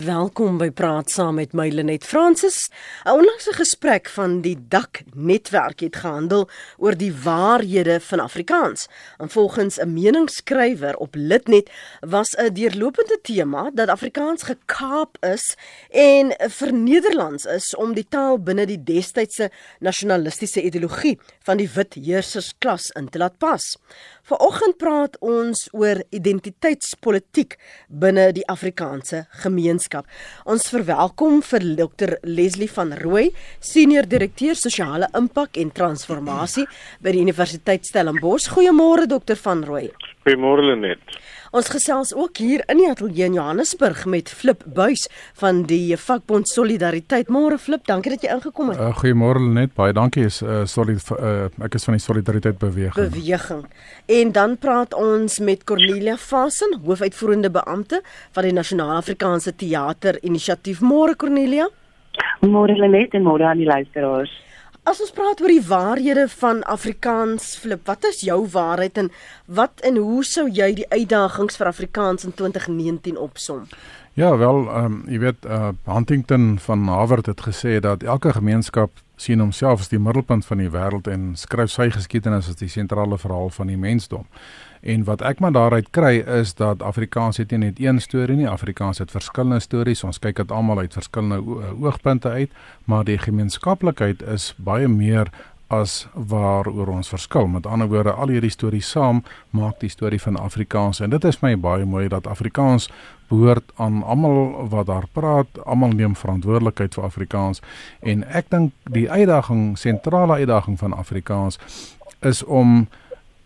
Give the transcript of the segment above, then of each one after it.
Welkom by Praat saam met my Lenet Fransis. 'n Onlangse gesprek van die Dak netwerk het gehandel oor die waarhede van Afrikaans. En volgens 'n meningsskrywer op Litnet was 'n deurlopende tema dat Afrikaans gekaap is en vir Nederlands is om die taal binne die destydse nasionalistiese ideologie van die wit heersersklas in te laat pas. Vanoggend praat ons oor identiteitspolitiek binne die Afrikaanse gemeenskap gemeenskap. Ons verwelkom vir Dr Leslie van Rooi, senior direkteur sosiale impak en transformasie by die Universiteit Stellenbosch. Goeiemôre Dr van Rooi. Goeiemôre Lenet. Ons gesels ook hier in die ateljee in Johannesburg met Flip Buys van die vakbond Solidariteit. Môre Flip, dankie dat jy ingekom het. Uh, Goeiemôre Lenet, baie dankie. Is uh, solid uh, ek is van die Solidariteit beweging. Beweging. En dan praat ons met Cornelia Vassen, hoofuitvoerende beampte van die Nasionale Afrikaanse Teater Inisiatief. Môre Cornelia. Môre Lenet en môre aan die luisteraars. As ons praat oor die waarhede van Afrikaans, Flip, wat is jou waarheid en wat en hoe sou jy die uitdagings vir Afrikaans in 2019 opsom? Ja, wel, ehm um, jy weet, uh, Huntington van Harvard het gesê dat elke gemeenskap sien homself as die middelpunt van die wêreld en skryf sy geskiedenis as die sentrale verhaal van die mensdom. En wat ek maar daaruit kry is dat Afrikaans het nie net een storie nie, Afrikaans het verskillende stories. Ons kyk dit almal uit verskillende oogpunte uit, maar die gemeenskaplikheid is baie meer as waaroor ons verskil. Met ander woorde, al hierdie stories saam maak die storie van Afrikaans en dit is my baie mooi dat Afrikaans behoort aan almal wat daar praat, almal neem verantwoordelikheid vir Afrikaans en ek dink die uitdaging, sentrale uitdaging van Afrikaans is om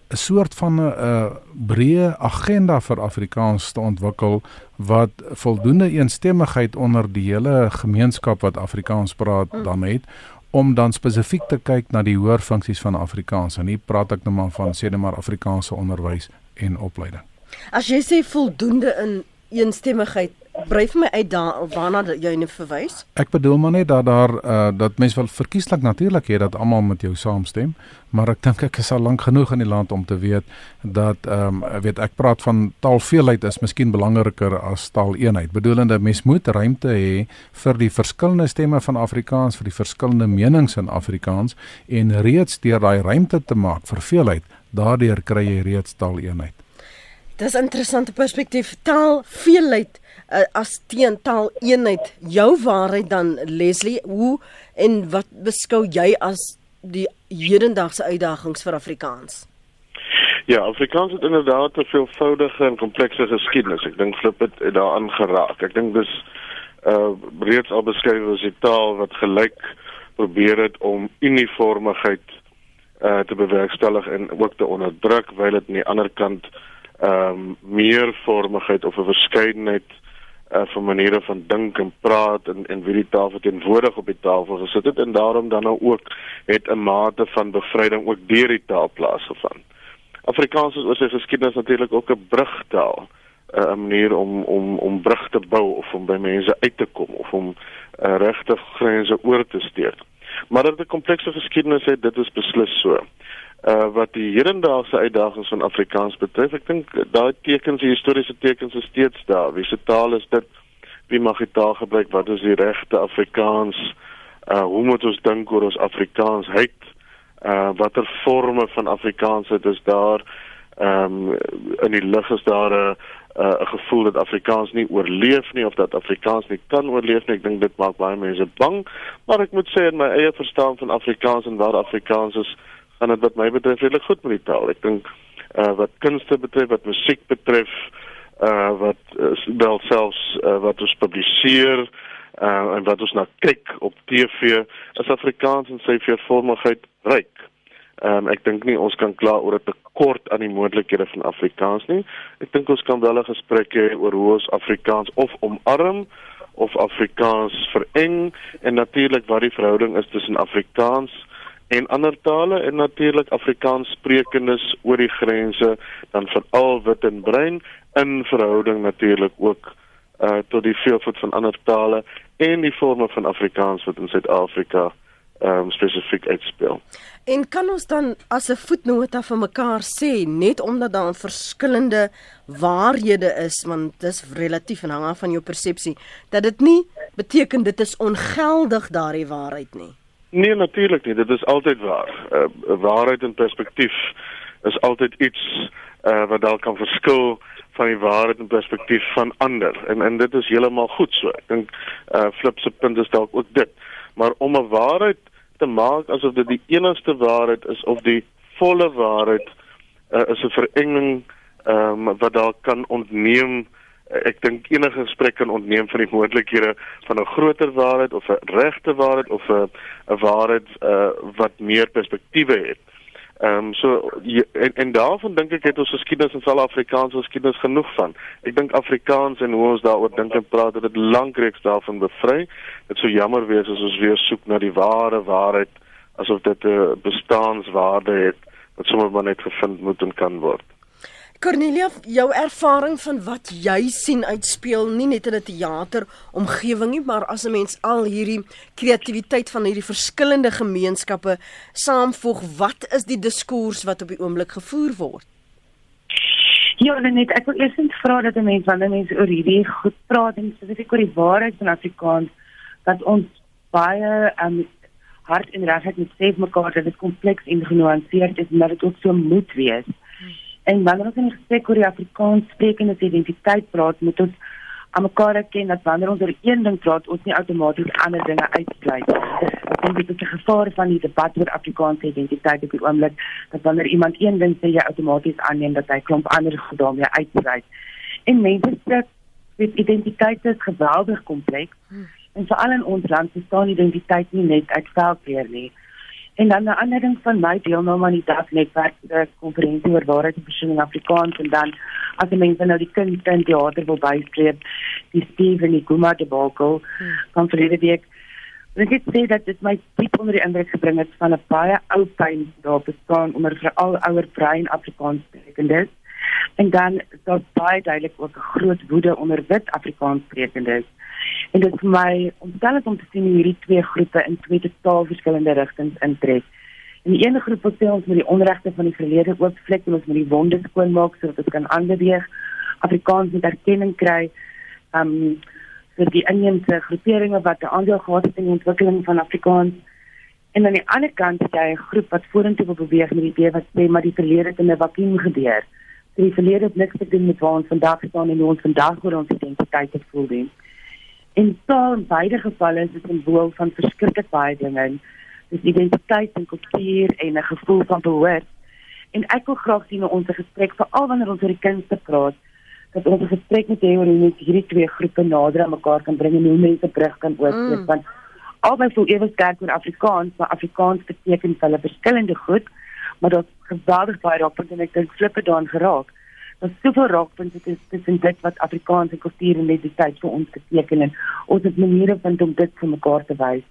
'n soort van 'n uh, breë agenda vir Afrikaans te ontwikkel wat voldoende eensstemmigheid onder die hele gemeenskap wat Afrikaans praat mm. dan het om dan spesifiek te kyk na die hoër funksies van Afrikaans en hier praat ek nou maar van sê net maar Afrikaanse onderwys en opleiding. As jy sê voldoende in eensstemmigheid Bly vir my uit daar waarna jy nou verwys. Ek bedoel maar net dat daar uh dat mense wel verkieslik natuurlik het dat almal met jou saamstem, maar ek dink ek is al lank genoeg in die land om te weet dat ehm um, weet ek praat van taalveelheid is miskien belangriker as taaleenheid. Bedoelende mens moet ruimte hê vir die verskillende stemme van Afrikaans, vir die verskillende menings in Afrikaans en reeds deur daai ruimte te maak vir veelheid, daardeur kry jy reeds taaleenheid. Dis 'n interessante perspektief. Taal veelheid uh, as teen taal eenheid. Jou waarheid dan Leslie, hoe en wat beskou jy as die hedendaagse uitdagings vir Afrikaans? Ja, Afrikaans het inderdaad 'n veelvoudige en komplekse geskiedenis. Ek dink Flip het daaraan geraak. Ek dink dis uh reeds al beskryf as 'n taal wat gelyk probeer het om uniformigheid uh te bewerkstellig en ook te onderdruk, wyl dit aan die ander kant ehm um, meervormigheid of 'n verskeidenheid uh, van maniere van dink en praat en en wie die tafel teenwoordig op die tafel gesit het en daarom dan nou ook het 'n mate van bevryding ook deur die taal plaasgevind. Afrikaans is oor sy geskiedenis natuurlik ook 'n brugtaal, uh, 'n manier om om om brug te bou of om by mense uit te kom of om uh, regte grense oor te steek. Maar dat 'n komplekse geskiedenis het, dit is beslis so uh wat die hedendaagse uitdagings van Afrikaans betref. Ek dink daai tekens, die historiese tekens is steeds daar. Wie se taal is dit? Wie mag die taal gebruik? Wat is die regte Afrikaans? Uh hoe moet ons dink oor ons Afrikaans? Hyt uh watter forme van Afrikaans het is daar? Ehm um, in die lig is daar 'n 'n gevoel dat Afrikaans nie oorleef nie of dat Afrikaans nie kan oorleef nie. Ek dink dit maak baie mense bang, maar ek moet sê in my eie verstaan van Afrikaans en waar Afrikaans is gaan dit wat my betref redelik goed met die taal. Ek dink uh wat kunste betref, wat musiek betref, uh wat uh, wel selfs uh, wat ons publiseer uh en wat ons na kyk op TV, is Afrikaans en sy veelvormigheid ryk. Um ek dink nie ons kan kla oor 'n tekort aan die moontlikhede van Afrikaans nie. Ek dink ons kan wel 'n gesprek hê oor hoe ons Afrikaans of omarm of Afrikaans vereng en natuurlik wat die verhouding is tussen Afrikaans en ander tale en natuurlik Afrikaans sprekendes oor die grense dan veral wit en bruin in verhouding natuurlik ook uh tot die veelvoud van ander tale en die forme van Afrikaans wat in Suid-Afrika um, spesifiek uitspeel. En kan ons dan as 'n voetnota vir mekaar sê net omdat daar verskillende waarhede is want dis relatief en hang af van jou persepsie dat dit nie beteken dit is ongeldig daardie waarheid nie. Nee natuurlik nie, dit is altyd waar. uh, Waarheid en perspektief is altyd iets uh, wat dalk kan verskil van die waarheid en perspektief van ander en en dit is heeltemal goed so. Ek dink uh, Flip se punt is dalk ook dit. Maar om 'n waarheid te maak asof dit die enigste waarheid is of die volle waarheid uh, is 'n verenging um, wat daar kan ontneem ek dink enige gesprek kan ontneem van die moontlikhede van 'n groter waarheid of 'n regte waarheid of 'n 'n waarheid uh, wat meer perspektiewe het. Ehm um, so je, en en daarvan dink ek het ons geskiedenis in Suid-Afrikaanse geskiedenis genoeg van. Ek dink Afrikaans en hoe ons daaroor dink en praat het dit lankreeks daarvan bevry. Dit sou jammer wees as ons weer soek na die ware waarheid asof dit 'n uh, bestaanswaarde het wat sommer maar net gevind moet en kan word. Cornelia, jou ervaring van wat jy sien uitspeel nie net in 'n teater omgewing nie, maar as 'n mens al hierdie kreatiwiteit van hierdie verskillende gemeenskappe saamvoeg, wat is die diskurs wat op die oomblik gevoer word? Ja, net ek wil eers vra dat 'n mens wanneer mense oor hierdie goed praat en spesifiek oor die waarheid van Afrikaans dat ons baie um, hard en regtig met sê mekaar dat dit kompleks en genuanceerd is, maar dit ook so moet wees. En wanneer ons in gesprek oor die Afrikaans sprekende identiteit praat, moet ons aan mekaar erken dat wanneer ons oor een ding praat, ons nie outomaties ander dinge uitsluit. Dink dit is 'n gevaar van die debat oor Afrikaanse identiteit op die oomblik, dat wanneer iemand een ding sê, jy outomaties aanneem dat hy klomp ander goed daarmee uitsluit. En mense sê dit identiteit is geweldig kompleks. En veral in ons land bestaan identiteit nie net uit velkleer nie. En dan 'n ander ding van my deelname aan die DAG netwerk, die konferensie oor waarheid en versoening Afrikaans en dan as die mense nou die kind in teater wil bysleep, die Steve en die Guma de Balko van verlede week. Ek het sê dat dit my diep onder die indruk gebring het van 'n baie ou pyn daar bestaan onder veral ouer brein Afrikaans sprekendes. En dan daar baie duidelik ook 'n groot woede onder wit Afrikaans sprekendes. En dit is vir my ontstellend om te sien hierdie twee groepe in twee totaal verskillende rigtings intrek. In die ene groep wil sê ons moet die onregte van die verlede oopvlek en ons moet die wonde skoonmaak sodat dit kan aanbeweeg. Afrikaans moet erkenning kry um vir die inheemse groeperinge wat 'n aandeel gehad het in die ontwikkeling van Afrikaans. En aan die ander kant het jy 'n groep wat vorentoe wil beweeg met die idee wat sê maar die verlede het in 'n vakuum gebeur. So die verlede het niks te doen met waar ons vandag staan en hoe ons vandag oor ons identiteit voel nie. En taal in beide gevalle is 'n simbool van verskriklik baie dinge. Dis identiteit en kultuur en 'n gevoel van behoort. En ek wil graag sien ons gesprek veral wanneer ons oor die kunste praat, dat ons 'n gesprek met hê oor hoe mense hierdie twee groepe nader aan mekaar kan bring en hoe mense brug kan oorskry mm. want albei voel ewe sterk oor Afrikaans, maar Afrikaans beteken vir hulle verskillende goed, maar daar's geweldig baie raakpunte en ek dink flippe daan geraak daar's soveel raakpunte tussen dit wat Afrikaanse kultuur en identiteit vir ons beteken en ons het maniere vind om dit vir mekaar te wys.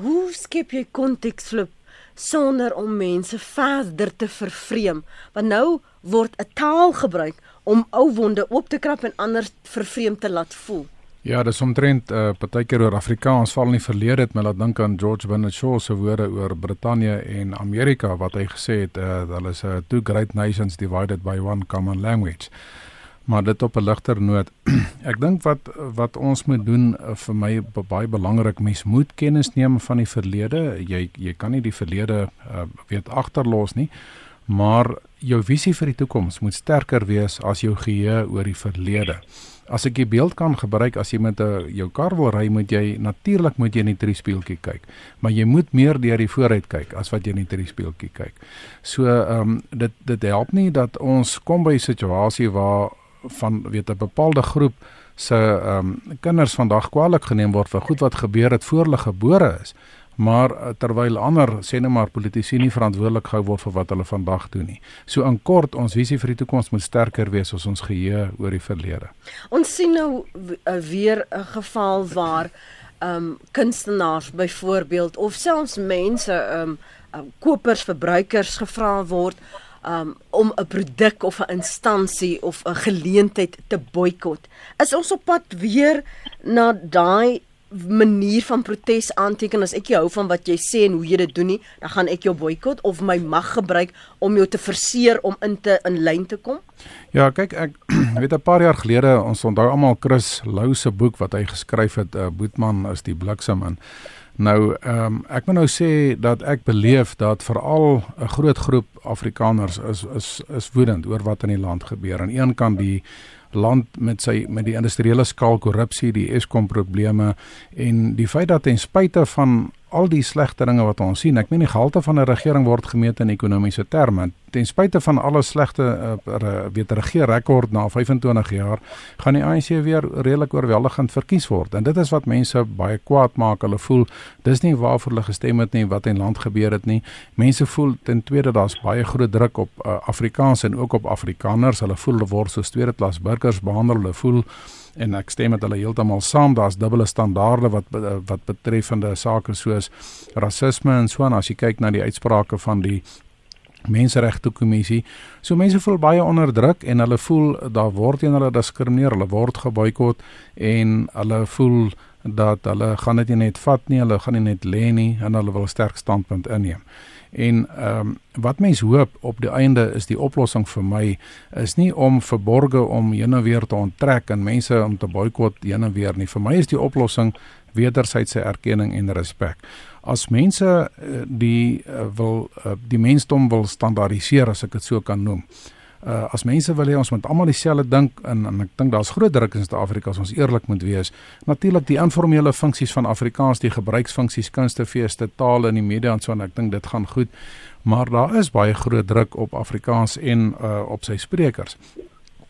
Hoe skep jy konteks flip sonder om mense verder te vervreem? Want nou word 'n taal gebruik om ou wonde oop te krap en ander vervreem te laat voel. Ja, dis omtrent 'n uh, partykeer oor Afrikaans val in die verlede het my laat dink aan George Bernard Shaw se woorde oor Brittanje en Amerika wat hy gesê het uh, hulle is uh, two great nations divided by one common language. Maar dit op 'n ligter noot. Ek dink wat wat ons moet doen uh, vir my baie belangrik, mens moet kennis neem van die verlede. Jy jy kan nie die verlede uh, weet agterlos nie, maar jou visie vir die toekoms moet sterker wees as jou geheue oor die verlede. As ek die beeld kan gebruik as jy met 'n jou kar wil ry moet jy natuurlik moet jy in die triespieeltjie kyk maar jy moet meer deur die vooruit kyk as wat jy in die triespieeltjie kyk. So ehm um, dit dit help nie dat ons kom by 'n situasie waar van weet 'n bepaalde groep se ehm um, kinders vandag kwaliek geneem word vir goed wat gebeur het voor hulle gebore is maar eh, terwyl ander sê net maar politici nie verantwoordelik gehou word vir wat hulle vandag doen nie. So in kort, ons visie vir die toekoms moet sterker wees as ons geheue oor die verlede. Ons sien nou eh, weer 'n geval waar um, kunstenaars byvoorbeeld of selfs mense ehm um, kopers verbruikers gevra word um, om 'n produk of 'n instansie of 'n geleentheid te boikot. Is ons op pad weer na daai manier van protes aanteken as ek jou hou van wat jy sê en hoe jy dit doen nie, dan gaan ek jou boikot of my mag gebruik om jou te verseer om in te in lyn te kom? Ja, kyk ek weet 'n paar jaar gelede ons onthou almal Chris Lou se boek wat hy geskryf het, uh, Boetman is die bliksem in. Nou, ehm um, ek moet nou sê dat ek beleef dat veral 'n groot groep Afrikaners is is is woedend oor wat in die land gebeur. Aan een kant die land met sy met die industriële skaal korrupsie, die Eskom probleme en die feit dat ten spyte van al die slegte dinge wat ons sien, ek meen die gehalte van 'n regering word gemeet in ekonomiese terme. Ten spyte van alle slegte uh, weet regeerrekord na 25 jaar, gaan die ANC weer redelik oorweldigend verkies word. En dit is wat mense baie kwaad maak. Hulle voel dis nie waarvoor hulle gestem het nie, wat in land gebeur het nie. Mense voel ten tweede daar's baie groot druk op uh, Afrikaans en ook op Afrikaners. Hulle voel hulle word soos tweede klas burgers behandel. Hulle voel en ek stem met hulle heeltemal saam. Daar's dubbele standaarde wat wat betreffende sake soos rasisme en so en as jy kyk na die uitsprake van die menseregte kommissie so mense voel baie onderdruk en hulle voel daar word teen hulle diskrimineer hulle word geboikot en hulle voel dat hulle gaan dit nie net vat nie hulle gaan nie net lê nie en hulle wil 'n sterk standpunt inneem En ehm um, wat mense hoop op die einde is die oplossing vir my is nie om verborge om heen en weer te onttrek en mense om te boikot heen en weer nie. Vir my is die oplossing wederwysige erkenning en respek. As mense uh, die uh, wil uh, die mensdom wil standaardiseer as ek dit so kan noem uh, as mense wil hê ons moet almal dieselfde dink en, en ek dink daar's groot druk in Suid-Afrika as ons eerlik moet wees. Natuurlik die informele funksies van Afrikaans, die gebruiksfunksies, kunstefeeste, taal in die media en so en ek dink dit gaan goed. Maar daar is baie groot druk op Afrikaans en uh, op sy sprekers.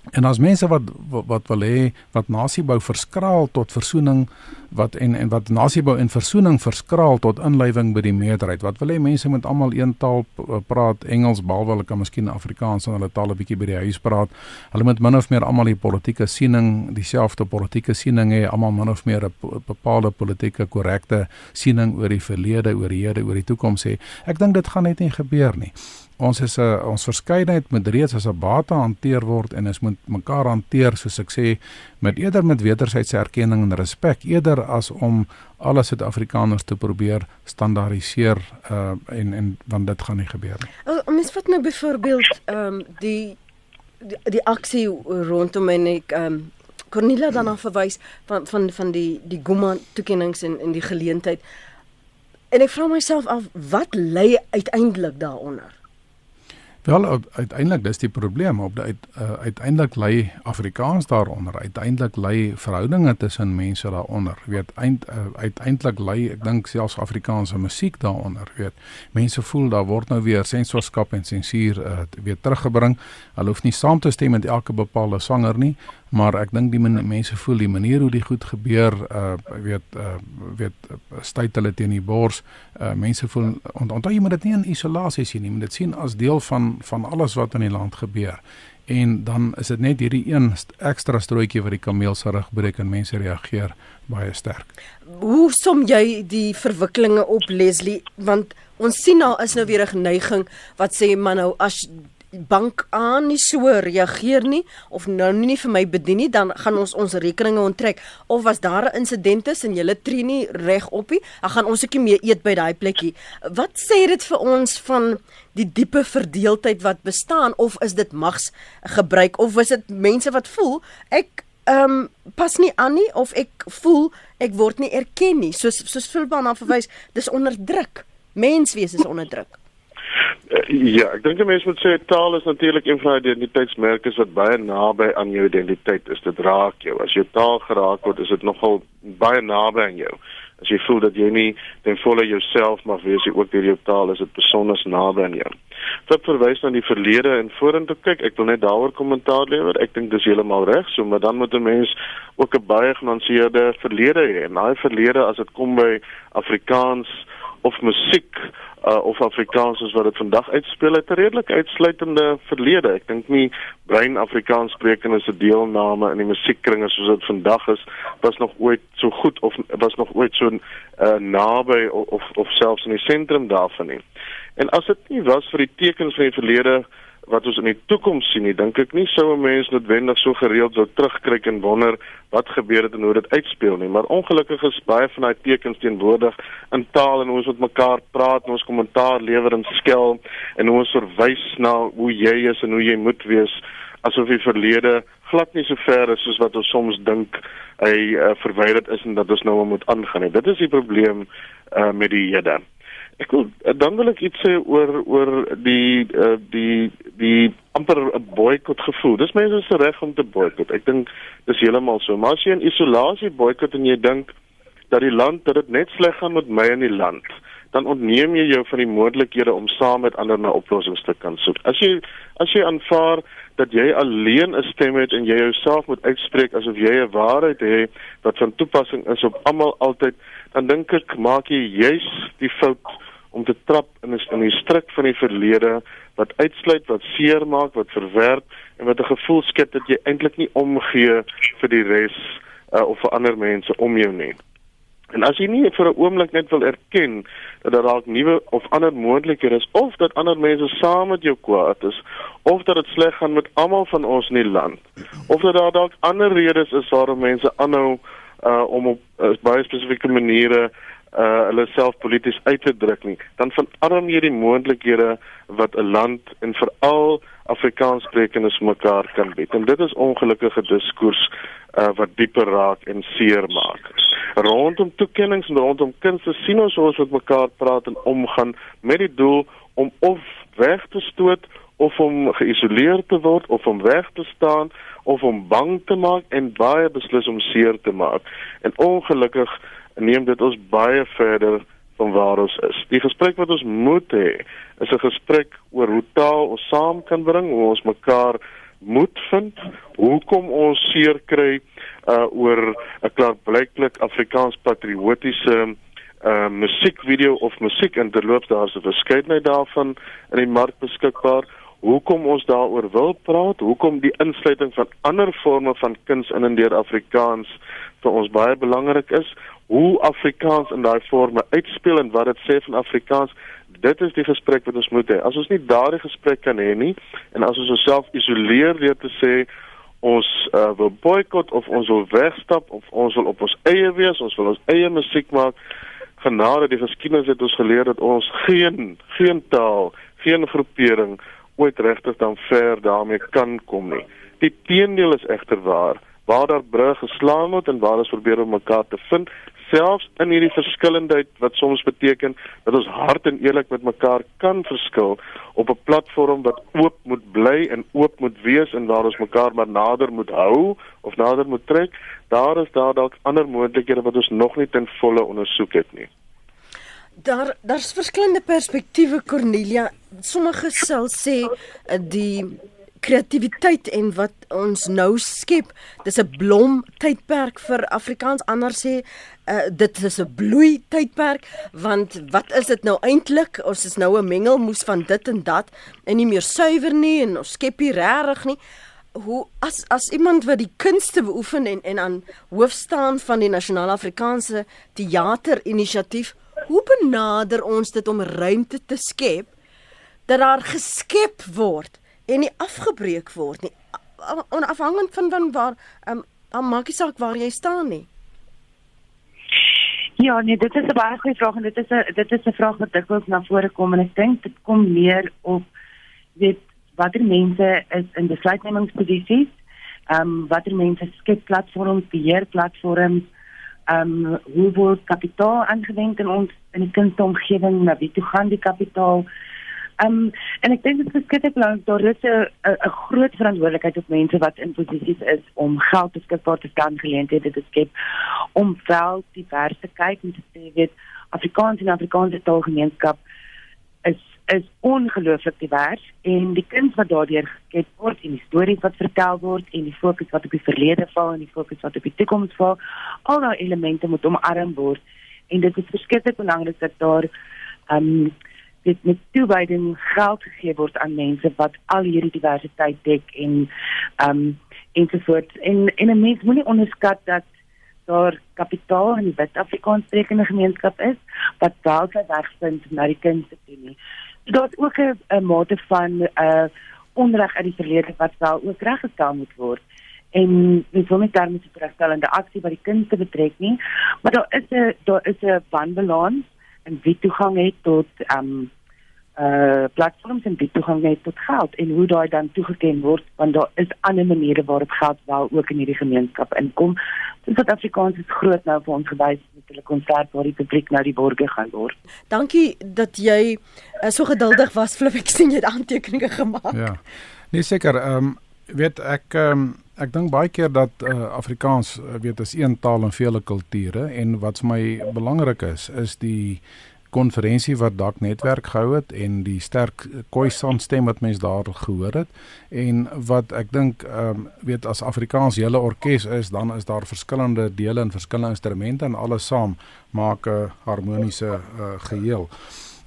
En as mense wat wat wil hê wat nasiebou verskraal tot versoening wat en en wat nasiebou en versoening verskraal tot inlywing by die meerderheid. Wat wil hê mense moet almal een taal praat, Engels behalwe hulle kan miskien Afrikaans en hulle taal 'n bietjie by die huis praat. Hulle moet min of meer almal die politieke siening, dieselfde politieke siening hê, almal min of meer 'n bepaalde politieke korrekte siening oor die verlede, oor die hede, oor die toekoms hê. Ek dink dit gaan net nie gebeur nie ons is 'n ons verskeidenheid moet reeds as 'n bate hanteer word en ons moet mekaar hanteer soos ek sê met eerder met wederwysige erkenning en respek eerder as om alle Suid-Afrikaners te probeer standaardiseer uh, en en want dit gaan nie gebeur nie. Oh, mens vat nou byvoorbeeld ehm um, die, die die aksie rondom en ek ehm um, Cornelia dan af verwys van van van die die Guma toekennings en en die geleentheid. En ek vra myself af wat lê uiteindelik daaronder? Wel uiteindelik dis die probleem op die uit, uh, uiteindelik lê Afrikaans daaronder. Uiteindelik lê verhoudinge tussen mense daaronder. Weet eind, uh, uiteindelik lê ek dink selfs Afrikaanse musiek daaronder. Weet mense voel daar word nou weer sensorskap en sensuur uh, weer teruggebring. Hulle hoef nie saam te stem met elke bepaalde sanger nie, maar ek dink die mense voel die manier hoe dit goed gebeur uh weet uh weet styt hulle teen die bors. Uh mense voel onthou jy moet dit nie in isolasie sien nie moet dit sien as deel van van alles wat in die land gebeur. En dan is dit net hierdie een ekstra strootjie wat die kameel se rug breek en mense reageer baie sterk. Hoe som jy die verwikkelinge op Leslie? Want ons sien daar is nou weer 'n neiging wat sê man nou as bank aan nie so reageer nie of nou nie vir my bedien nie dan gaan ons ons rekeninge onttrek. Of was daar 'n insident tussen julle tree nie reg op nie dan gaan ons ekie mee eet by daai plekkie. Wat sê dit vir ons van die diepe verdeeldheid wat bestaan of is dit mags gebruik of is dit mense wat voel ek ehm um, pas nie aan nie of ek voel ek word nie erken nie? Soos soos Philban af verwys dis onderdruk menswees is onderdruk Uh, ja, ek dink 'n mens moet sê taal is natuurlik een van die identiteitsmerke wat baie naby aan jou identiteit is. Dit raak jou. As jou taal geraak word, is dit nogal baie naby aan jou. As jy voel dat jy nie ten volle jouself mag wees nie, ook deur jou taal, is dit besonder naby aan jou. Dit verwys na die verlede en vorentoe kyk. Ek wil net daaroor kommentaar lewer. Ek dink dis heeltemal reg, so maar dan moet 'n mens ook 'n baie genuanceerde verlede hê. En daai verlede as dit kom by Afrikaans of musiek uh, of Afrikaans soos wat dit vandag uitspeel het 'n redelik uitsluitende verlede. Ek dink nie brein Afrikaans sprekende se deelname in die musiekkringe soos dit vandag is was nog ooit so goed of was nog ooit so uh, naby of, of of selfs in die sentrum daarvan nie. En as dit nie was vir die tekens van die verlede wat ons in die toekoms sien nie, dink ek nie sou 'n mens noodwendig so gereeld wou terugkyk en wonder wat gebeur het en hoe dit uitspeel nie, maar ongelukkig is baie van daai tekens teenwoordig in taal en hoe ons met mekaar praat en ons kommentaar lewer en skel en hoe ons verwys na hoe jy is en hoe jy moet wees asof die verlede glad nie so ver is soos wat ons soms dink hy uh, verwyder is en dat ons nou moet aangaan nie. Dit is die probleem uh, met die hede. Ek wil dan wil ek iets sê oor oor die uh, die die amper 'n boikot gevoel. Dis mense se reg om te boikot. Ek dink dis heeltemal so. Maar as jy in isolasie boikot en jy dink dat die land dat dit net sleg gaan met my in die land, dan ontneem jy jou van die moontlikhede om saam met ander na oplossings te kan soek. As jy as jy aanvaar dat jy alleen 'n stem het en jy jouself moet uitspreek asof jy 'n waarheid het wat van toepassing is op almal altyd, dan dink ek maak jy juis die fout om te trap in 'n in die stryk van die verlede wat uitsluit, wat seermaak, wat verwerp en wat 'n gevoel skep dat jy eintlik nie omgee vir die res uh, of vir ander mense om jou nie. En as jy nie vir 'n oomblik net wil erken dat daar dalk nuwe of ander moontlikhede is of dat ander mense saam met jou kwaad is of dat dit sleg gaan met almal van ons in die land of dat daar dalk ander redes is waarom mense aanhou uh, om op uh, baie spesifieke maniere uh hulle self polities uit te druk nie. Dan verarm jy die moontlikhede wat 'n land en veral Afrikaanssprekendes mekaar kan bied. En dit is ongelukkige diskurs uh wat dieper raak en seer maak. Rondom toekennings en rondom kunste sien ons ons met mekaar praat en omgaan met die doel om of weg te stoot of om geïsoleer te word of om weg te staan of om bang te maak en baie beslis om seer te maak. En ongelukkig neem dit ons baie verder van waar ons is. Die gesprek wat ons moet hê, is 'n gesprek oor hoe taal ons saam kan bring, hoe ons mekaar moet vind, hoekom ons seer kry uh oor 'n klaarblyklik Afrikaans patriotiese uh musiekvideo of musiek en terloops daar's 'n verskeidenheid daarvan in die mark beskikbaar. Hoekom ons daaroor wil praat, hoekom die insluiting van ander forme van kuns in en deur Afrikaans vir ons baie belangrik is, hoe Afrikaans in daai forme uitspeel en wat dit sê van Afrikaans, dit is die gesprek wat ons moet hê. As ons nie daardie gesprek kan hê nie en as ons osself isoleer deur te sê ons uh, wil boikot of ons wil wegstap of ons wil op ons eie wees, ons wil ons eie musiek maak, genade die geskiedenis het ons geleer dat ons geen geen taal, geen groepering ooit regtig dan ver daarmee kan kom nie. Die teendeel is egter waar waar daar brûe geslaan word en waar ons probeer om mekaar te vind selfs in hierdie verskillendheid wat soms beteken dat ons hard en eerlik met mekaar kan verskil op 'n platform wat oop moet bly en oop moet wees en waar ons mekaar maar nader moet hou of nader moet trek daar is daar dalk ander moontlikhede wat ons nog nie ten volle ondersoek het nie. Daar daar's verskillende perspektiewe Cornelia. Sommige sal sê eh, die kreatiwiteit en wat ons nou skep. Dis 'n blom tydperk vir Afrikaans. Ander sê uh, dit is 'n bloei tydperk want wat is dit nou eintlik? Ons is nou 'n mengelmoes van dit en dat en nie meer suiwer nie en ons skep nie regtig nie. Hoe as as iemand wat die kunste beoefen en en aan hoof staan van die Nasionale Afrikaanse Teater Inisiatief, hoe benader ons dit om ruimte te skep dat daar geskep word? En nie afgebreek word nie onafhangend van van waar um, maak nie saak waar jy staan nie Ja, nee, dit is 'n baie goeie vraag en dit is 'n dit is 'n vraag wat dikwels na vore kom en ek dink dit kom meer op weet watter mense is in besluitnemingsposisies, ehm um, watter mense skep platforms, beheer platforms, ehm um, hoe word kapitaal aangewend in ons in die kunstomgewing, na wie toe gaan die kapitaal? Ehm um, en ek dink dit is skielik belangrik daar is 'n groot verantwoordelikheid op mense wat in posisies is om geld beskikbaar te stel geleenthede te skep om wel divers te kyk en te sê weet Afrikaans en Afrikaanse taalgemeenskap is is ongelooflik divers en die kuns wat daardeur geskep word en die stories wat vertel word en die fokus wat op die verlede val en die fokus wat op die toekoms val al daai elemente moet omarm word en dit is verskriklik belangrik dat daar ehm um, dit met toewyding geld gegee word aan mense wat al hierdie diversiteit dek en ehm um, ensovoorts en en 'n mens moenie onderskat dat daar kapitaal in die Wit-Afrikaans sprekende gemeenskap is wat dalk wegvind na die kunste toe nie. Daar's ook 'n mate van 'n uh, onreg uit die verlede wat wel ook reggestel moet word en dis hom net daarmee te regstellende aksie wat die kinders betrek nie maar daar is 'n daar is 'n wanbalans en wie toegang het tot um uh platforms en wie toegang het tot geld en hoe daai dan toegeken word want daar is ander maniere waarop geld wel ook in hierdie gemeenskap inkom. So Suid-Afrikaans is groot nou vir ons gewys met hulle konsert waar die publiek nou die borge gaan word. Dankie dat jy uh, so geduldig was Flip ek sien jy het aantekeninge gemaak. Ja. Nee seker, ehm um, weet ek ehm um, ek dink baie keer dat uh, Afrikaans weet is een taal en vele kulture en wat vir my belangrik is is die konferensie wat Dak netwerk gehou het en die sterk Khoisan stem wat mense daar gehoor het en wat ek dink ehm um, weet as Afrikaans hele orkes is dan is daar verskillende dele en verskillende instrumente en alles saam maak 'n harmoniese uh, geheel.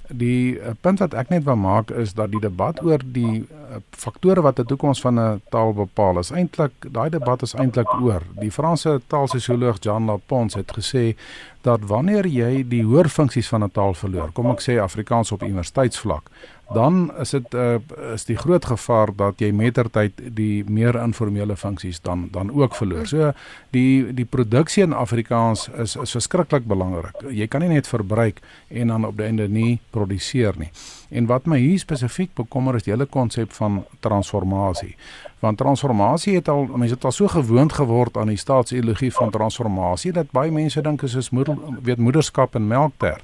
Die uh, punt wat ek net wil maak is dat die debat oor die uh, faktore wat die toekoms van 'n taal bepaal is eintlik daai debat is eintlik oor. Die Franse taalsosioloog Jean Lapons het gesê dat wanneer jy die hoorfunksies van 'n taal verloor, kom ek sê Afrikaans op universiteitsvlak, dan is dit uh, is die groot gevaar dat jy mettertyd die meer informele funksies dan dan ook verloor. So die die produksie in Afrikaans is is verskriklik belangrik. Jy kan nie net verbruik en dan op die einde nie produseer nie. En wat my hier spesifiek bekommer is die hele konsep van transformasie. Want transformasie het al mense het al so gewoond geword aan die staatsideologie van transformasie dat baie mense dink is is moeder, weet moederskap en melktert.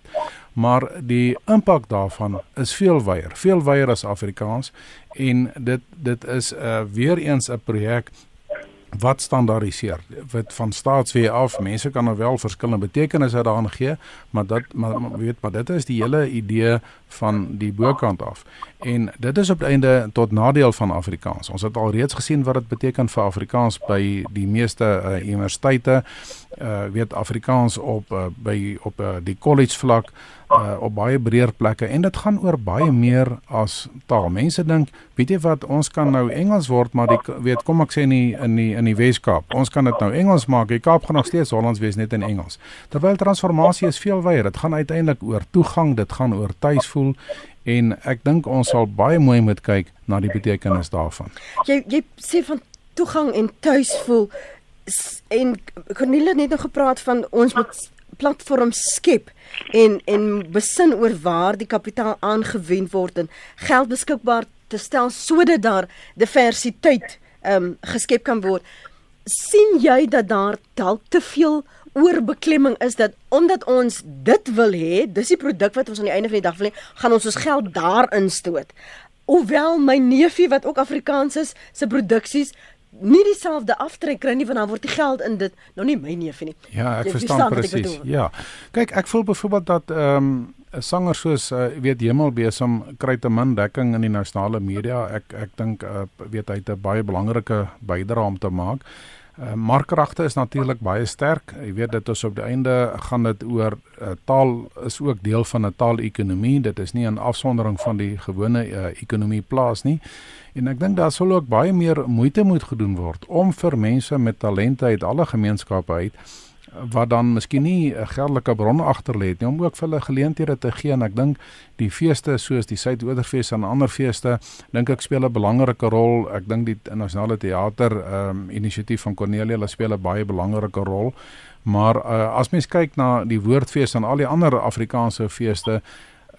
Maar die impak daarvan is veel wyer, veel wyer as Afrikaans en dit dit is 'n uh, weer eens 'n projek wat standaardiseer wat van staatsweë af mense kan nou wel verskillende betekenisse daaraan gee maar dat maar weet maar dit is die hele idee van die bokant af en dit is op die einde tot nadeel van Afrikaans ons het al reeds gesien wat dit beteken vir Afrikaans by die meeste uh, universiteite uh, weet Afrikaans op uh, by op uh, die college vlak uh, op baie breër plekke en dit gaan oor baie meer as taal. Mense dink, weet jy wat, ons kan nou Engels word, maar die weet kom ek sê in die in die in die Weskaap. Ons kan dit nou Engels maak. Die Kaap gaan nog steeds Hollands wees net in Engels. Terwyl transformasie is veel wyer. Dit gaan uiteindelik oor toegang, dit gaan oor tuisvoel en ek dink ons sal baie mooi moet kyk na die betekenis daarvan. Jy jy sê van toegang en tuisvoel en Cornelia het net nog gepraat van ons moet platform skep en en besin oor waar die kapitaal aangewend word en geld beskikbaar te stel sodat daar diversiteit ehm um, geskep kan word. sien jy dat daar dalk te veel oorbeklemming is dat omdat ons dit wil hê, dis die produk wat ons aan die einde van die dag wil hê, gaan ons ons geld daarin stoot. Hoewel my neefie wat ook Afrikaans is, se produksies nie dieselfde aftrek kry nie want dan word die geld in dit nou nie my neef nie. Ja, ek Jy verstaan presies. Ja. Kyk, ek voel byvoorbeeld dat ehm um, 'n sanger soos uh, weet Hemelbesem kry te min dekking in die nasionale media. Ek ek dink uh, weet hy het 'n baie belangrike bydrae om te maak. Uh, markkragte is natuurlik baie sterk. Jy weet dit is op die einde gaan dit oor uh, taal is ook deel van 'n taalekonomie. Dit is nie 'n afsondering van die gewone uh, ekonomie plaas nie. En ek dink daar sal ook baie meer moeite moet gedoen word om vir mense met talente uit alle gemeenskappe uit wat dan miskien nie 'n geldelike bron agter lê nie om ook vir hulle geleenthede te gee en ek dink die feeste soos die Suidoorfees en ander feeste dink ek speel 'n belangrike rol. Ek dink die nasionale teater ehm um, inisiatief van Cornelia hulle speel 'n baie belangrike rol. Maar uh, as mens kyk na die woordfees en al die ander Afrikaanse feeste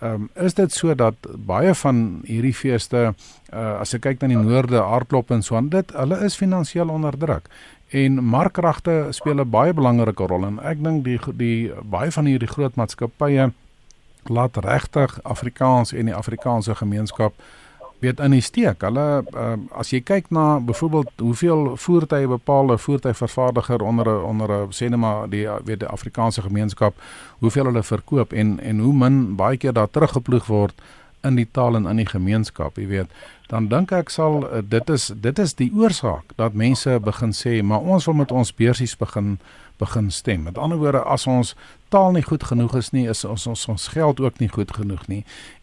Ehm um, is dit so dat baie van hierdie feeste uh, as ek kyk na die noorde hardloop en so aan dit hulle is finansiëel onder druk en markkragte speel 'n baie belangrike rol en ek dink die die baie van hierdie groot maatskappye laat regtig Afrikaans en die Afrikaanse gemeenskap weet in die steek. Hulle uh, as jy kyk na byvoorbeeld hoeveel voertuie bepaalde voertuigvervaardiger onder 'n onder 'n sê net maar die weet die Afrikaanse gemeenskap hoeveel hulle verkoop en en hoe min baie keer daar teruggeploeg word in die taal en in die gemeenskap, jy weet, dan dink ek sal uh, dit is dit is die oorsaak dat mense begin sê, maar ons wil met ons beursies begin begin stem. Met ander woorde, as ons taal nie goed genoeg is nie, is ons ons ons geld ook nie goed genoeg nie.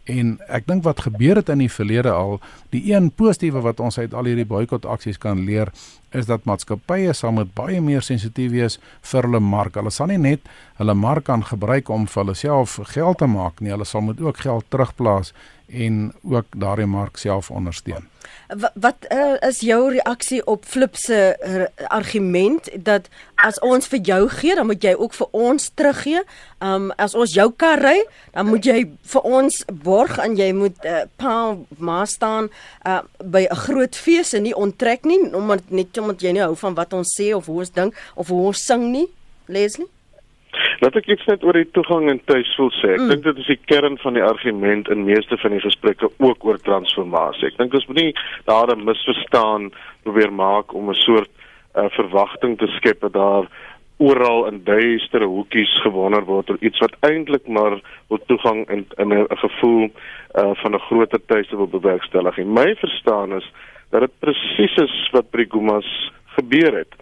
En ek dink wat gebeur het in die verlede al, die een positiewe wat ons uit al hierdie boikot aksies kan leer, is dat maatskappye sal met baie meer sensitief wees vir hulle mark. Hulle sal nie net hulle mark kan gebruik om vir hulle self geld te maak nie, hulle sal moet ook geld terugplaas en ook daardie mark self ondersteun. Wat, wat uh, is jou reaksie op Flip se uh, argument dat as ons vir jou gee, dan moet jy ook vir ons teruggee? Um as ons jou kar ry, dan moet jy vir ons borg en jy moet uh, pa ma staan uh, by 'n groot fees en nie onttrek nie omdat net omdat jy nie hou van wat ons sê of hoe ons dink of hoe ons sing nie. Leslie Laat ek iets net oor die toegang en tuisvoel sê. Ek mm. dink dit is die kern van die argument in meeste van die gesprekke ook oor transformasie. Ek dink ons moet nie daar 'n misverstaan probeer maak om 'n soort uh, verwagting te skep dat daar oral in duistere hoekies gewonder word oor iets wat eintlik maar wil toegang en 'n gevoel uh, van 'n groter tuiste wil bewerkstellig. En my verstaan is dat dit presies is wat by Gumas gebeur het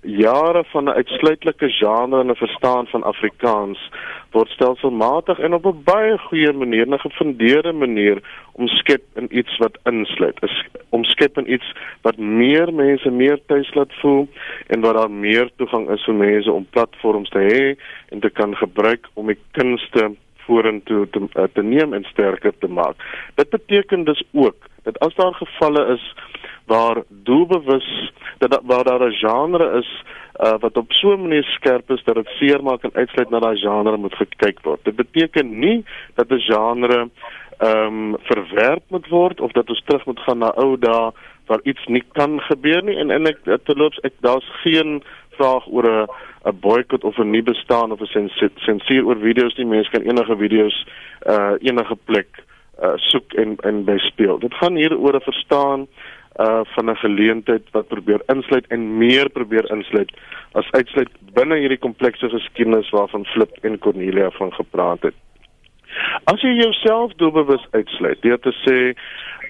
jare van 'n uitsluitlike genre en 'n verstaan van Afrikaans word stelselmatig en op 'n baie goeie manier, 'n gefundeerde manier omskep in iets wat insluit. Is omskep in iets wat meer mense meer tuis laat voel en waar daar meer toegang is vir mense om platforms te hê en te kan gebruik om die kunste vorentoe te, te, te neem en sterker te maak. Dit beteken dus ook dat as daar gevalle is waar doelbewus dat waar daar 'n genre is uh, wat op so 'n manier skerp is dat dit seermaak en uitsluit na daai genre moet gekyk word. Dit beteken nie dat 'n genre ehm um, verwerp moet word of dat ons terug moet gaan na ou dae waar iets nie kan gebeur nie en en ek terloops ek daar's geen vraag oor 'n 'n boikot of 'n nie bestaan of 'n sensuur oor video's nie. Mense kan enige video's uh enige plek uh soek en en bespeel. Dit gaan hier oor 'n verstaan uh van 'n geleentheid wat probeer insluit en meer probeer insluit as uitsluit binne hierdie komplekse geskiedenis waarvan Flip en Cornelia van gepraat het. As jy jouself doelbewus uitsluit deur te sê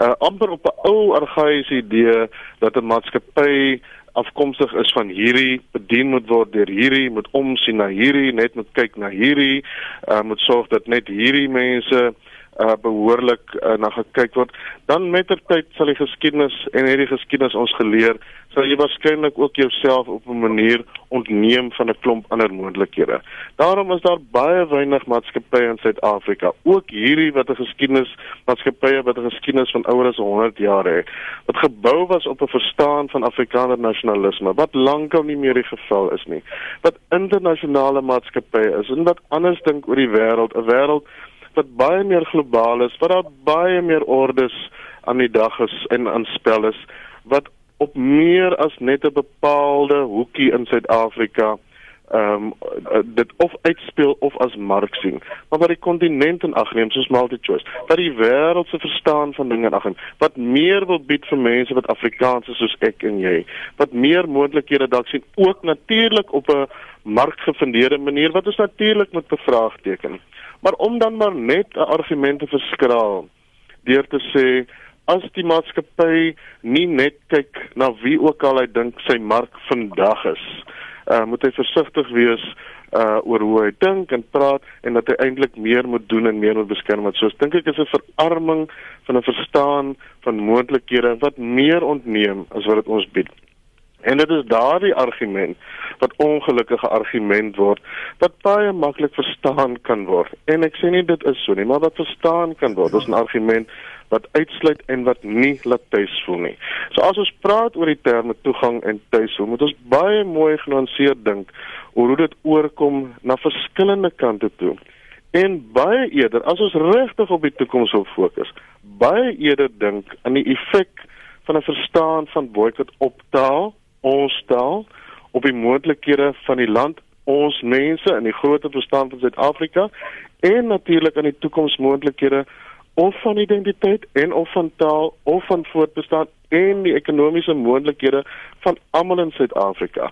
uh amper op 'n ou argaïese idee dat 'n maatskappy afkomstig is van hierdie bedien moet word deur hierdie moet omsien na hierdie net moet kyk na hierdie uh moet sorg dat net hierdie mense uh, behoorlik uh, na gekyk word, dan mettertyd sal die geskiedenis en hierdie geskiedenis ons geleer, sal jy waarskynlik ook jouself op 'n manier ontneem van 'n klomp ander moontlikhede. Daarom is daar baie weinig maatskappye in Suid-Afrika, ook hierdie wat 'n geskiedenis maatskappye wat 'n geskiedenis van ouer as 100 jaar het, wat gebou was op 'n verstaan van Afrikaner nasionalisme, wat lankal nie meer die geval is nie. Wat internasionale maatskappye is en wat anders dink oor die wêreld, 'n wêreld wat baie meer globaal is, wat daar baie meer ordes aan die dag is en aan spel is wat op meer as net 'n bepaalde hoekie in Suid-Afrika ehm um, dit of uitspeel of as mark sien maar wat die kontinent in ag neem soos multi-choice wat die wêreld se verstaan van dinge in ag neem wat meer wil bied vir mense wat Afrikaans is soos ek en jy wat meer moontlikhede dalk sien ook natuurlik op 'n markgefundeerde manier wat ons natuurlik moet bevraagteken maar om dan maar net 'n argument te verskraal deur te sê as die maatskappy nie net kyk na wie ook al hy dink sy mark vandag is, uh, moet hy versigtig wees uh oor hoe hy dink en praat en dat hy eintlik meer moet doen en meer moet beskerm wat soos dink ek is 'n verarming van 'n verstaan van moontlikhede wat meer ontneem as wat dit ons bied. En dit is daardie argument wat ongelukkige argument word wat baie maklik verstaan kan word. En ek sê nie dit is so nie, maar wat verstaan kan word. Dit is 'n argument wat uitsluit en wat nie laat tuis voel nie. So as ons praat oor die terme toegang en tuis, moet ons baie mooi genuanceerd dink oor hoe dit oorkom na verskillende kante toe. En baie eerder as ons regtig op die toekoms wil fokus, baie eerder dink aan die effek van 'n verstaan van boikot op taal ons taal op die moontlikhede van die land ons mense in die groot verstand van Suid-Afrika en natuurlik aan die toekomsmoontlikhede of van identiteit en of van taal of van voortbestaan en die ekonomiese moontlikhede van almal in Suid-Afrika.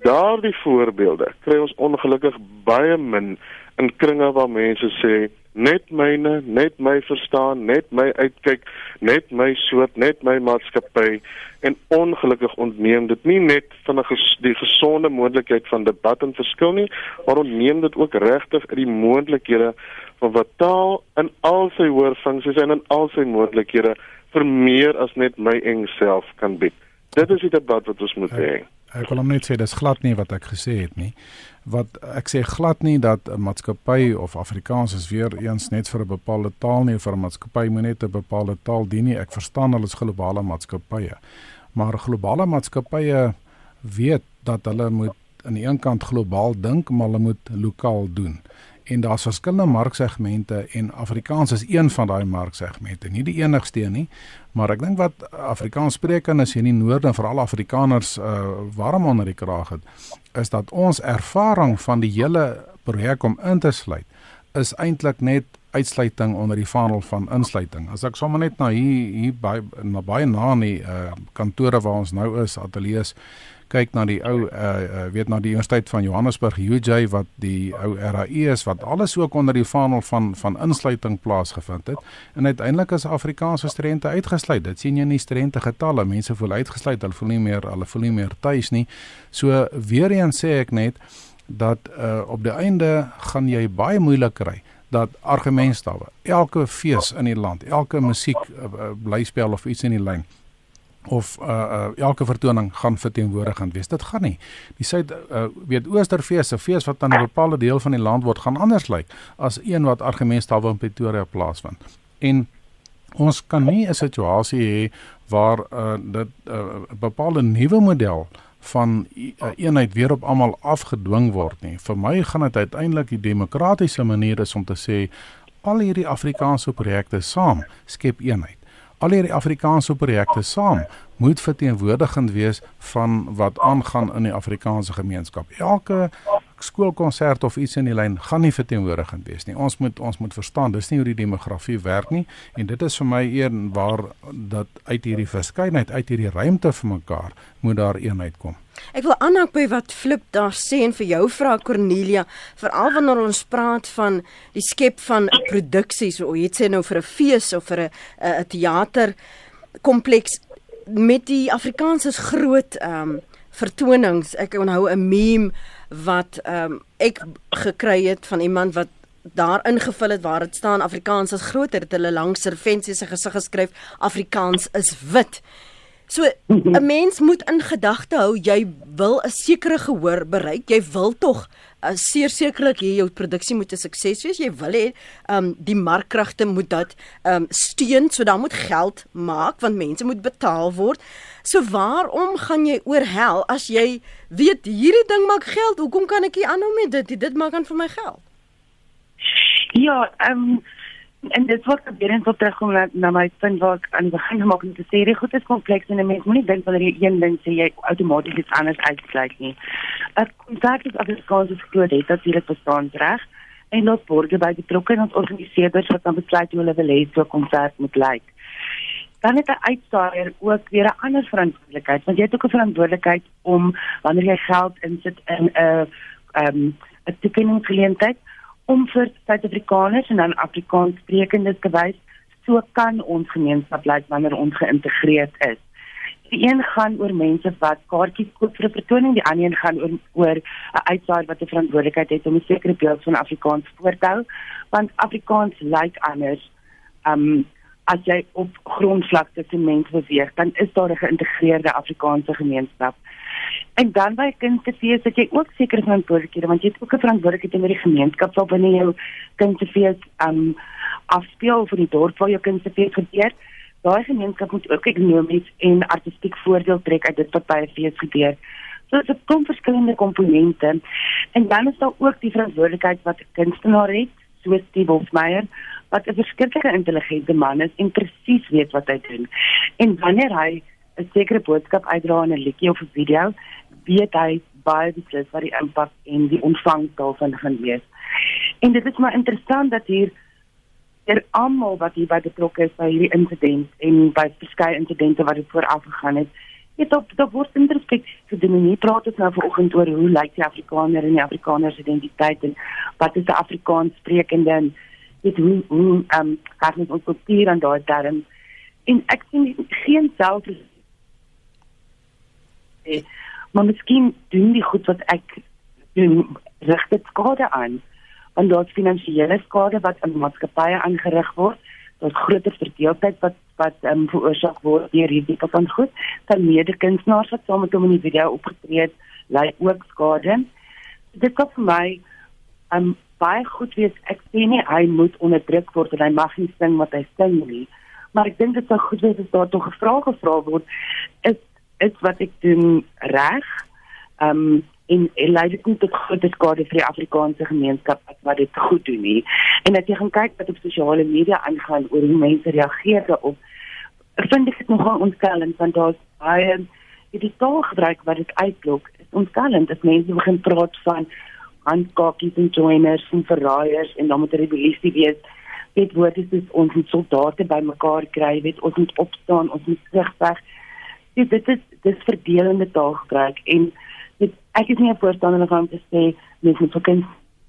Daardie voorbeelde kry ons ongelukkig baie min in kringe waar mense sê net myne, net my verstaan, net my uitkyk, net my soort, net my maatskappy en ongelukkig ontneem dit nie net van 'n ges die gesonde moontlikheid van debat en verskil nie, maar ontneem dit ook regtig uit die moontlikhede van wat taal in al sy hoër funksies en in al sy moontlikhede vir meer as net my eng self kan bied. Dit is die debat wat ons moet hê. Ek wil hom net sê dis glad nie wat ek gesê het nie. Wat ek sê glad nie dat 'n maatskappy of Afrikaans is weer eens net vir 'n bepaalde taal nie, vir 'n maatskappy moet net 'n bepaalde taal dien nie. Ek verstaan hulle is globale maatskappye. Maar globale maatskappye weet dat hulle moet aan die een kant globaal dink, maar hulle moet lokaal doen en daar's verskillende marksegmente en Afrikaans is een van daai marksegmente. Nie die enigste een nie, maar ek dink wat Afrikaanssprekendes hier in die noorde en veral Afrikaners uh warm onder die kraag het, is dat ons ervaring van die hele projek om in te sluit is eintlik net uitsluiting onder die vaandel van insluiting. As ek sommer net na hier hier by na baie na in die uh kantore waar ons nou is, ateljee's kyk na die ou uh, weet na die Universiteit van Johannesburg UJ wat die ou RAE is wat alles ook onder die vaandel van van insluiting plaasgevind het en uiteindelik is Afrikaanse studente uitgesluit. Dit sien jy in die studente getalle. Mense voel uitgesluit. Hulle voel nie meer hulle voel nie meer tuis nie. So weer eens sê ek net dat uh, op die einde gaan jy baie moeilik kry dat argumentstawe elke fees in die land elke musiek uh, blyspel of iets in die lyn of uh, uh elke vertoning gaan verteenwoordigend wees. Dit gaan nie. Die Suid uh weet Oosterfees, 'n fees wat aan 'n bepaalde deel van die land word, gaan anders lyk as een wat argumentstal in Pretoria plaasvind. En ons kan nie 'n situasie hê waar uh dit 'n uh, bepaalde nuwe model van uh, eenheid weer op almal afgedwing word nie. Vir my gaan dit uiteindelik die demokratiese manier is om te sê al hierdie Afrikaanse projekte saam skep eenheid al hierdie Afrikaanse projekte saam moet verteenwoordigend wees van wat aangaan in die Afrikaanse gemeenskap. Elke skoolkonsert of iets in die lyn gaan nie verteenwoordigend wees nie. Ons moet ons moet verstaan dis nie hoe die demografie werk nie en dit is vir my een waar dat uit hierdie verskeidenheid uit hierdie ruimte vir mekaar moet daar eenheid kom. Ek wil aanhaak by wat Flip daar sê en vir jou vra Cornelia, veral wanneer ons praat van die skep van produksies, of jy sê nou vir 'n fees of vir 'n 'n teater kompleks met die Afrikaans is groot ehm um, vertonings. Ek onthou 'n meme wat ehm um, ek gekry het van iemand wat daar ingevul het waar dit staan Afrikaans is groter het hulle langs servensie se gesig geskryf Afrikaans is wit. So 'n mens moet in gedagte hou jy wil 'n sekere gehoor bereik. Jy wil tog uh, seer sekerlik hê jou produksie moet 'n sukses wees. Jy wil hê um die markkragte moet dat um steun, so dan moet geld maak want mense moet betaal word. So waarom gaan jy oorhel as jy weet hierdie ding maak geld? Hoekom kan ek nie aanhou met dit? Dit maak aan vir my geld. Ja, ehm um en dit wat gebeur en tot terugkom na, na my punt waar ek aan die begin gemaak het, sê jy goed is kompleks en 'n mens moenie dink wanneer jy een ding sê jy outomaties iets anders uitsluit nie. 'n Kontak is Afrikaans is groot het natuurlik bestaan reg en ons borge by betrokke en ons organiseerders wat dan besluit hoe hulle wil hê so 'n konsert moet lyk. Dan het 'n uitsaaier ook weer 'n ander verantwoordelikheid want jy het ook 'n verantwoordelikheid om wanneer jy geld insit in 'n ehm 'n toekenningsgeleentheid om vir Suid-Afrikaners en dan Afrikaanssprekendes te wys so kan ons gemeenskap lyk wanneer ons geïntegreerd is. Die een gaan oor mense wat kaartjies koop vir 'n vertoning, die ander een gaan oor oor 'n uitsaai wat 'n verantwoordelikheid het om 'n sekere beeld van Afrikaans voor te hou, want Afrikaans lyk anders. Um as jy op grondvlak tussen mense beweeg, dan is daar 'n geïntegreerde Afrikaanse gemeenskap. En dan by kindfees het jy ook sekere verantwoordelikhede want jy het ook 'n verantwoordelikheid teenoor die gemeenskap wat binne jou kindfees um afspeel vir die dorp waar jou kindfees gebeur. Daai gemeenskap moet ook ekonomies en artistiek voordeel trek uit dit wat by 'n fees gebeur. So dit kom verskillende komponente. En dan is daar ook die verantwoordelikheid wat 'n kunstenaar het, soos Steve Hofmeyer wat 'n verskriklike intelligente man is en presies weet wat hy doen. En wanneer hy 'n sekere boodskap uitdra in 'n liedjie of 'n video, weet hy baie beslis wat die impak en die ontvang daarvan gaan wees. En dit is maar interessant dat hier er almal wat hier by betrokke is by hierdie insident en by verskeie insidente wat vooraf gegaan het, het op daar word introspektief gedoen. Nie praat ons nou vanoggend oor hoe lyk die Afrikaner en die Afrikaner se identiteit en wat is 'n Afrikaans sprekende en dit hoe hoe ehm um, het ons ons kultuur aan daai term en ek sien geen self maar miskien doen die goed wat ek doen rig dit skade aan want daar's finansiële skade wat in maatskappye aangerig word daar's groter verdeeldheid wat wat um, veroorsaak word deur hierdie tipe van goed. Dan medekunstenaars wat saam met hom in die video opgetree het lei ook skade. Dit kom vir my um, baie goed wees. Ek sê nie hy moet onderdruk word en hy mag nie sing wat hy sing nie maar ek dink dit sou goed wees as daar tog 'n vraag gevra word. Is is wat ek doen reg um, en en lei dit tot groot skade vir die Afrikaanse gemeenskap wat dit goed doen nie. En as jy gaan kyk wat op sosiale media aangaan oor hoe mense reageer daarop, vind ek dit nogal ontstellend want daar's baie die taalgebruik wat dit uitlok is ontstellend as mense begin praat van handkakies en joiners en verraaiers en dan moet 'n rebellisie wees. Dit word dis ons moet soldate bymekaar kry, weet ons moet opstaan, ons moet terugweg. Dit dit is dis verdelende taalgebruik en dit ek is nie 'n voorstander van om te sê mense moet kind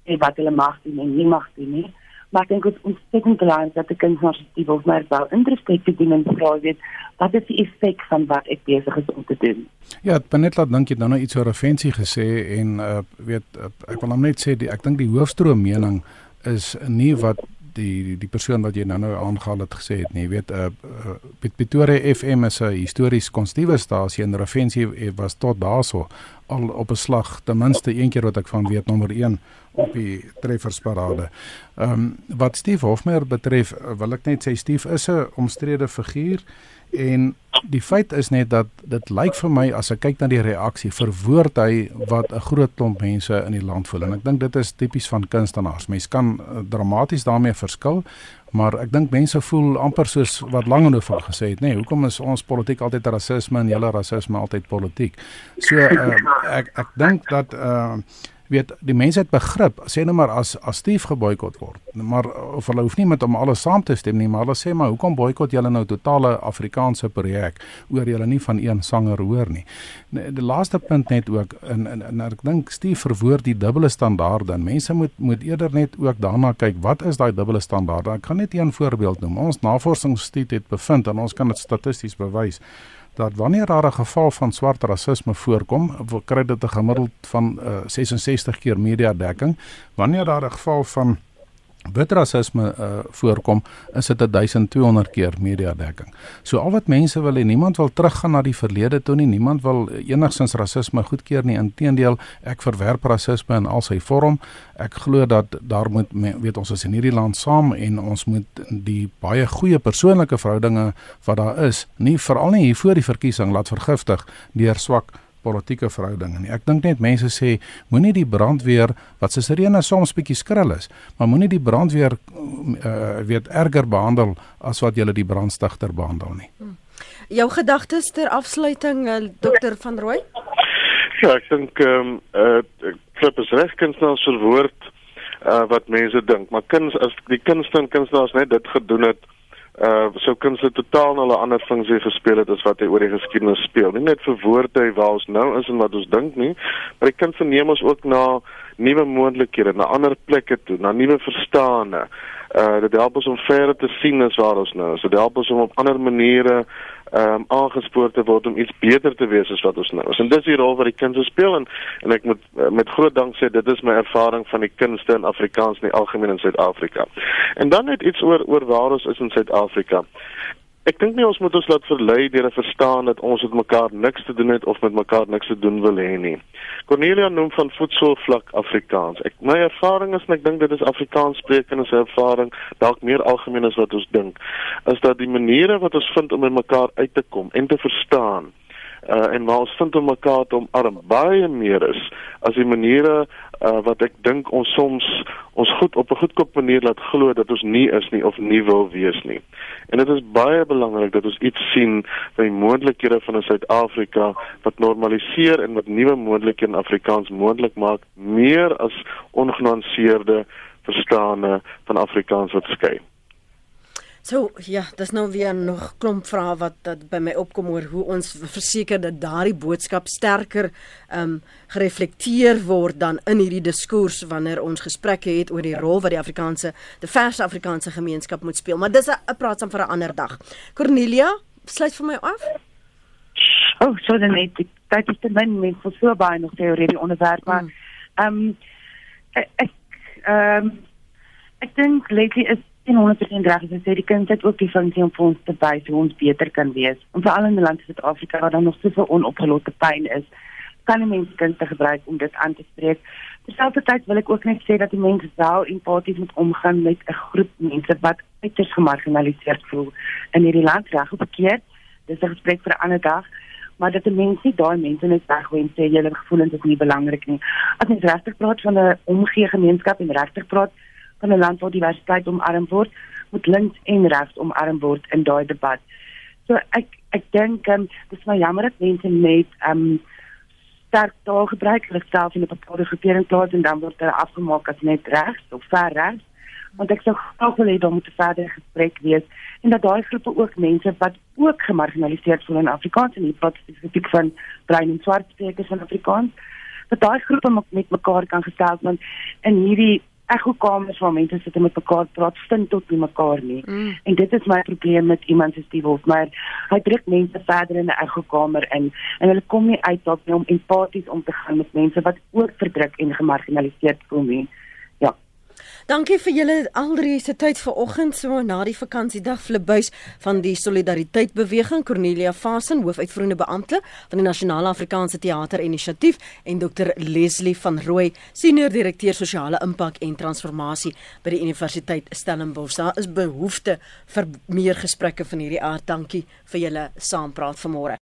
sê wat hulle mag doen en nie mag doen nie. Maar ek dink dit is ontsettend belangrik dat die kinders sensitief of maar wel introspektief te doen en vra weet wat is die effek van wat ek besig is om te doen. Ja, Benet laat dink jy dan nou iets oor offensie gesê en uh, weet uh, ek wil net sê die, ek dink die hoofstroom mening is nie wat die die, persoon wat jy nou nou aangehaal het gesê het nie weet uh, uh Pretoria FM is 'n histories konstitiewe stasie en Revensie was tot daarso al op 'n slag ten minste een keer wat ek van weet nommer 1 op die treffersparade. Ehm um, wat Steve Hofmeyer betref wil ek net sê Steve is 'n omstrede figuur En die feit is net dat dit lyk vir my as ek kyk na die reaksie verwoord hy wat 'n groot klomp mense in die land voel en ek dink dit is tipies van kunstenaars. Mense kan uh, dramaties daarmee verskil, maar ek dink mense voel amper soos wat Langehoven gesê het, nê, nee, hoekom is ons politiek altyd rasisme en julle rasisme altyd politiek? So uh, ek ek dink dat uh weet die mense het begrip sê nou maar as as Steve geboikot word maar of hulle hoef nie met hom alles saam te stem nie maar hulle sê maar hoekom boikot julle nou totale Afrikaanse projek oor julle nie van een sanger hoor nie? Nee, die laaste punt net ook in in, in ek dink Steve verwoord die dubbele standaarde en mense moet moet eerder net ook daarna kyk wat is daai dubbele standaarde? Ek gaan net een voorbeeld noem. Ons navorsingsinstituut het bevind en ons kan dit statisties bewys dat wanneer daar 'n geval van swart rasisme voorkom, kry dit 'n gemiddeld van uh, eh, 66 keer media dekking. Wanneer daar 'n geval van wit rasisme uh, voorkom, is dit 1200 keer media dekking. So al wat mense wil hê, niemand wil teruggaan na die verlede toe nie, niemand wil enigsins rasisme goedkeur nie. Inteendeel, ek verwerp rasisme in al sy vorm. Ek glo dat daar moet weet ons is in hierdie land saam en ons moet die baie goeie persoonlike verhoudinge wat daar is, nie veral nie hier voor die verkiesing laat vergiftig deur swak politieke verhoudinge nie. Ek dink net mense sê moenie die brandweer wat se sirene soms bietjie skril is, maar moenie die brandweer uh, weet erger behandel as wat jy die brandstigter behandel nie. Hmm. Jou gedagtes ter afsluiting uh, dokter van Rooi? Ja, ek dink ehm um, uh, klip is reg kunstenaars verwoord uh, wat mense dink, maar kuns as die kunstenaars kunstenaars net dit gedoen het uh sou kunste totaal 'n ander funksie gespeel het as wat hy oor die geskiedenis speel. Nie net vir woorde waar ons nou is en wat ons dink nie, maar hy kan verneem ons ook na nuwe moontlikhede, na ander plekke toe, na nuwe verstande. Uh dit help ons om verder te sien as waar ons nou is. Dit help ons om op ander maniere ehm um, aangespoor te word om iets beter te wees as wat ons nou is. En dis die rol wat die kinders speel en en ek moet uh, met groot dank sê dit is my ervaring van die kunste in Afrikaans in die algemeen in Suid-Afrika. En dan net iets oor oor waar ons is in Suid-Afrika. Ek dink nie ons moet ons laat verlei deur te verstaan dat ons met mekaar niks te doen het of met mekaar niks te doen wil hê nie. Cornelia noem van voedselvlak Afrikaans. Ek my ervaring is en ek dink dit is Afrikaans sprekende se ervaring dalk meer algemeen as wat ons dink, is dat die maniere wat ons vind om met mekaar uit te kom en te verstaan uh, en waar ons vind om mekaar te omarm baie meer is as die maniere uh, wat ek dink ons soms ons goed op 'n goedkoop manier laat glo dat ons nie is nie of nie wil wees nie. En dit is baie belangrik dat ons iets sien van die moontlikhede van 'n Suid-Afrika wat normaliseer en wat nuwe moontlikhede in Afrikaans moontlik maak meer as ongenuanceerde verstande van Afrikaans wat skei. So ja, dis nou weer nog klomp vrae wat dat by my opkom oor hoe ons verseker dat daardie boodskap sterker ehm um, gereflekteer word dan in hierdie diskurs wanneer ons gesprekke het oor die rol wat die Afrikaanse, die verse Afrikaanse gemeenskap moet speel. Maar dis 'n praatsam vir 'n ander dag. Cornelia, sluit vir my af. Oh, so dan net dit is te min met vir so baie nog teorie die onderwerp maar mm. ehm um, ek ehm um, ek dink lately is 100% reg as jy sê die kind het ook die funksie om vir ons te wys hoe ons beter kan wees. En veral in 'n land soos Suid-Afrika waar daar nog soveel onopgeloste pyn is, kan die mens kind te gebruik om dit aan te spreek. Terselfdertyd wil ek ook net sê dat die mense wel empaties moet omgaan met 'n groep mense wat uiters gemarginaliseerd voel in hierdie land reg of verkeerd. Dis 'n gesprek vir 'n ander dag maar dat die mense nie daai mense net weggooi en sê julle gevoelens is nie belangrik nie. As mens regtig praat van 'n omgee gemeenskap en regtig praat van 'n land waar diversiteit omarm word, moet links en regs omarm word in daai debat. So ek ek dink um, dit is maar jammer dat mense net um sterk taal gebruik, hulle self in 'n bepaalde groepering plaas en dan word hulle afgemaak as net regs of ver regs want ek sou graag wil hê daar moet 'n verdere gesprek wees en dat daai groepe ook mense wat ook gemarginaliseerd voel in Afrikaans en hier praat spesifiek van bruin en swart sprekers van Afrikaans dat daai groepe met mekaar kan gestel word in hierdie ekkokamers waar mense sit en met mekaar praat vind tot by mekaar nie mm. en dit is my probleem met iemand soos Steve Wolf maar hy druk mense verder in 'n ekkokamer in en hulle kom nie uit daarop om empaties om te gaan met mense wat ook verdruk en gemarginaliseerd voel nie Dankie vir julle aldrie se tyd vanoggend so na die vakansiedag Flipbuis van die Solidariteit Beweging Cornelia Fasen hoofuitvoerende beampte van die Nasionale Afrikaanse Teater Inisiatief en Dr Leslie van Rooi senior direkteur sosiale impak en transformasie by die Universiteit Stellenbosch. Daar is behoefte vir meer gesprekke van hierdie aard. Dankie vir julle saampraat vanmôre.